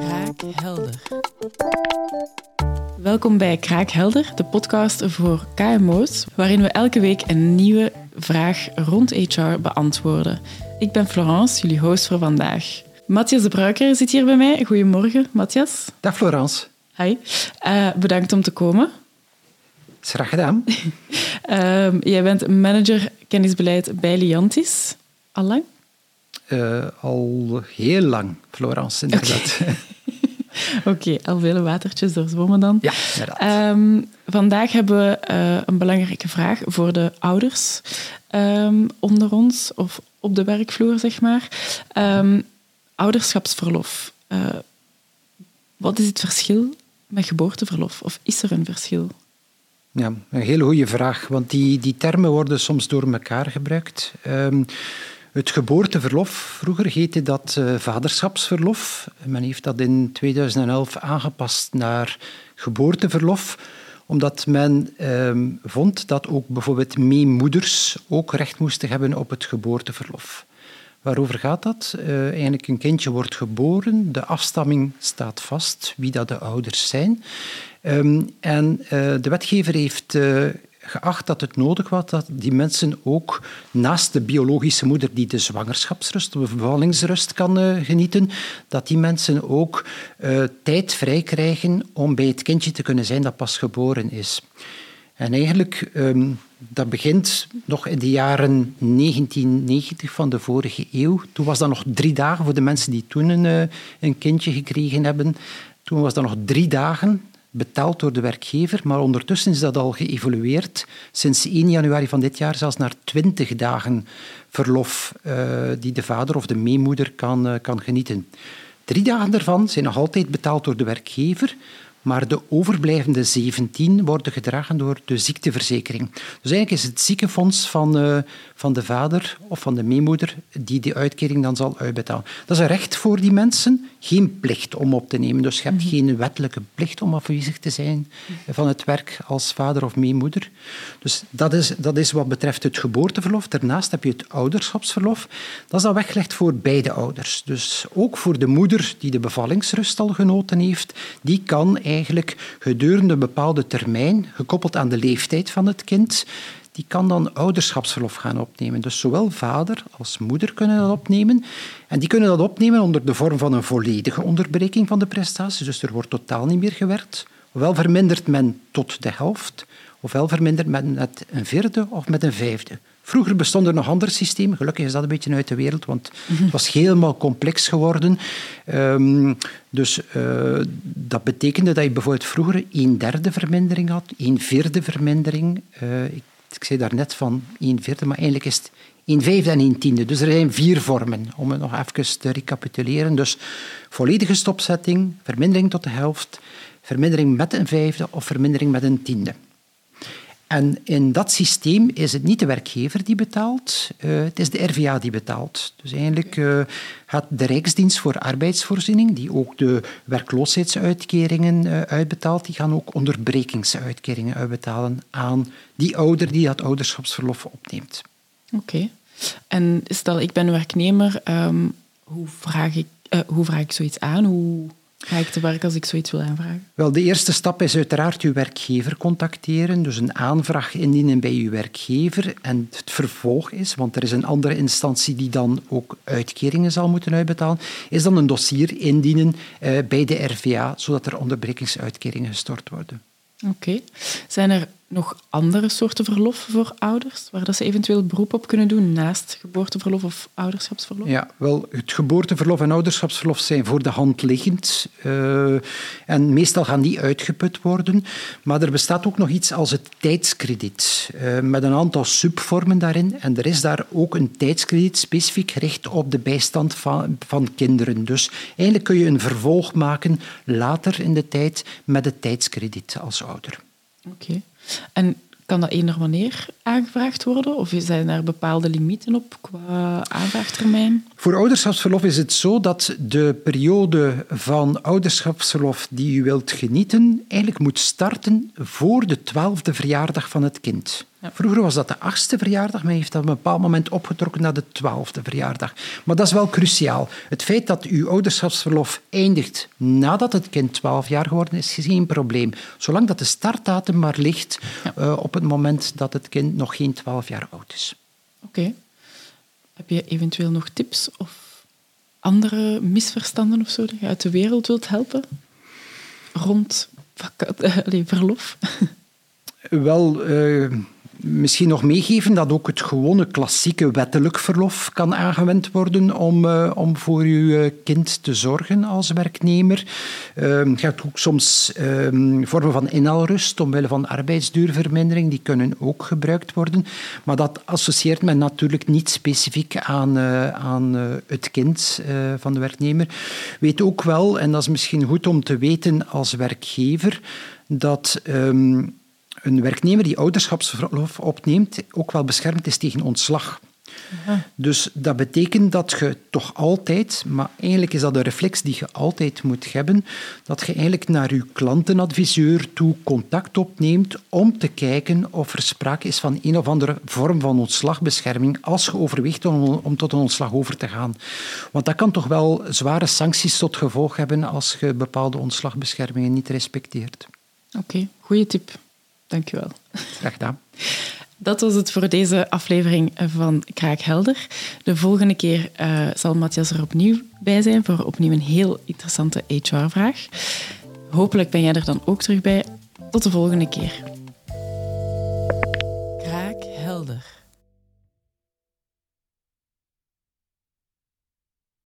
Kraakhelder. Welkom bij Kraakhelder, de podcast voor KMO's, waarin we elke week een nieuwe vraag rond HR beantwoorden. Ik ben Florence, jullie host voor vandaag. Matthias de Bruiker zit hier bij mij. Goedemorgen, Matthias. Dag Florence. Hi. Uh, bedankt om te komen. Graag gedaan. uh, jij bent manager kennisbeleid bij Liantis. Al lang? Uh, al heel lang, Florence, inderdaad. Oké, okay. al vele watertjes doorzwommen dan. Ja, inderdaad. Um, vandaag hebben we uh, een belangrijke vraag voor de ouders um, onder ons, of op de werkvloer, zeg maar. Um, ouderschapsverlof. Uh, wat is het verschil met geboorteverlof? Of is er een verschil? Ja, een hele goede vraag, want die, die termen worden soms door elkaar gebruikt. Het geboorteverlof, vroeger heette dat uh, vaderschapsverlof. Men heeft dat in 2011 aangepast naar geboorteverlof, omdat men um, vond dat ook bijvoorbeeld meemoeders ook recht moesten hebben op het geboorteverlof. Waarover gaat dat? Uh, eigenlijk een kindje wordt geboren, de afstamming staat vast, wie dat de ouders zijn. Um, en uh, de wetgever heeft geacht dat het nodig was dat die mensen ook naast de biologische moeder die de zwangerschapsrust of bevallingsrust kan uh, genieten, dat die mensen ook tijd vrij krijgen om bij het kindje te kunnen zijn dat pas geboren is. En eigenlijk, um, dat begint nog in de jaren 1990 van de vorige eeuw. Toen was dat nog drie dagen voor de mensen die toen een, uh, een kindje gekregen hebben. Toen was dat nog drie dagen betaald door de werkgever, maar ondertussen is dat al geëvolueerd. Sinds 1 januari van dit jaar zelfs naar 20 dagen verlof uh, die de vader of de meemoeder kan, uh, kan genieten. Drie dagen daarvan zijn nog altijd betaald door de werkgever, maar de overblijvende 17 worden gedragen door de ziekteverzekering. Dus eigenlijk is het ziekenfonds van, uh, van de vader of van de meemoeder die die uitkering dan zal uitbetalen. Dat is een recht voor die mensen, geen plicht om op te nemen. Dus je hebt mm -hmm. geen wettelijke plicht om afwezig te zijn van het werk als vader of meemoeder. Dus dat is, dat is wat betreft het geboorteverlof. Daarnaast heb je het ouderschapsverlof. Dat is dan weggelegd voor beide ouders. Dus ook voor de moeder die de bevallingsrust al genoten heeft, die kan eigenlijk gedurende een bepaalde termijn, gekoppeld aan de leeftijd van het kind, die kan dan ouderschapsverlof gaan opnemen. Dus zowel vader als moeder kunnen dat opnemen. En die kunnen dat opnemen onder de vorm van een volledige onderbreking van de prestaties. Dus er wordt totaal niet meer gewerkt. Ofwel vermindert men tot de helft, ofwel vermindert men met een vierde of met een vijfde. Vroeger bestond er nog andere systemen. Gelukkig is dat een beetje uit de wereld, want het was helemaal complex geworden. Um, dus uh, dat betekende dat je bijvoorbeeld vroeger een derde vermindering had, een vierde vermindering. Uh, ik, ik zei daarnet van een vierde, maar eigenlijk is het een vijfde en een tiende. Dus er zijn vier vormen, om het nog even te recapituleren. Dus volledige stopzetting, vermindering tot de helft, vermindering met een vijfde of vermindering met een tiende. En in dat systeem is het niet de werkgever die betaalt, uh, het is de RVA die betaalt. Dus eigenlijk uh, gaat de Rijksdienst voor Arbeidsvoorziening, die ook de werkloosheidsuitkeringen uh, uitbetaalt, die gaan ook onderbrekingsuitkeringen uitbetalen aan die ouder die dat ouderschapsverlof opneemt. Oké. Okay. En stel, ik ben werknemer, um, hoe, vraag ik, hoe vraag ik zoiets aan? Hoe Ga ik te werk als ik zoiets wil aanvragen? Wel, de eerste stap is uiteraard uw werkgever contacteren. Dus een aanvraag indienen bij uw werkgever. En het vervolg is, want er is een andere instantie die dan ook uitkeringen zal moeten uitbetalen, is dan een dossier indienen uh, bij de RVA, zodat er onderbrekingsuitkeringen gestort worden. Oké. Okay. Zijn er nog andere soorten verlof voor ouders, waar dat ze eventueel beroep op kunnen doen naast geboorteverlof of ouderschapsverlof? Ja, wel, het geboorteverlof en ouderschapsverlof zijn voor de hand liggend. Uh, en meestal gaan die uitgeput worden. Maar er bestaat ook nog iets als het tijdskrediet, uh, met een aantal subvormen daarin. En er is daar ook een tijdskrediet specifiek gericht op de bijstand van, van kinderen. Dus eigenlijk kun je een vervolg maken later in de tijd met het tijdskrediet als ouder. Oké. Okay. En kan dat eender wanneer aangevraagd worden? Of zijn er bepaalde limieten op qua aanvraagtermijn? Voor ouderschapsverlof is het zo dat de periode van ouderschapsverlof die u wilt genieten eigenlijk moet starten voor de twaalfde verjaardag van het kind. Vroeger was dat de achtste verjaardag, maar heeft dat op een bepaald moment opgetrokken naar de twaalfde verjaardag. Maar dat is wel cruciaal. Het feit dat uw ouderschapsverlof eindigt nadat het kind 12 jaar geworden is, is geen probleem. Zolang dat de startdatum maar ligt uh, op het moment dat het kind nog geen 12 jaar oud is. Oké. Heb je eventueel nog tips of andere misverstanden of zo dat je uit de wereld wilt helpen rond verlof? Wel, uh, misschien nog meegeven dat ook het gewone klassieke wettelijk verlof kan aangewend worden om, uh, om voor uw eh, kind te zorgen als werknemer. Uh, je hebt ook soms uh, vormen van inhaalrust omwille van arbeidsduurvermindering, die kunnen ook gebruikt worden. Maar dat associeert men natuurlijk niet specifiek aan, uh, aan het kind van de werknemer. Weet ook wel, en dat is misschien goed om te weten als werkgever, dat... Um, een werknemer die ouderschapsverlof opneemt ook wel beschermd is tegen ontslag. Dus dat betekent dat je toch altijd, maar eigenlijk is dat een reflex die je altijd moet hebben, dat je eigenlijk naar je klantenadviseur toe contact opneemt om te kijken of er sprake is van een of andere vorm van ontslagbescherming als je overweegt om, om tot een ontslag over te gaan. Want dat kan toch wel zware sancties tot gevolg hebben als je bepaalde ontslagbeschermingen niet respecteert. Oké, okay, goede tip. Dankjewel. Graag gedaan. Dat was het voor deze aflevering van Kraakhelder. De volgende keer uh, zal Matthias er opnieuw bij zijn voor opnieuw een heel interessante HR-vraag. Hopelijk ben jij er dan ook terug bij. Tot de volgende keer.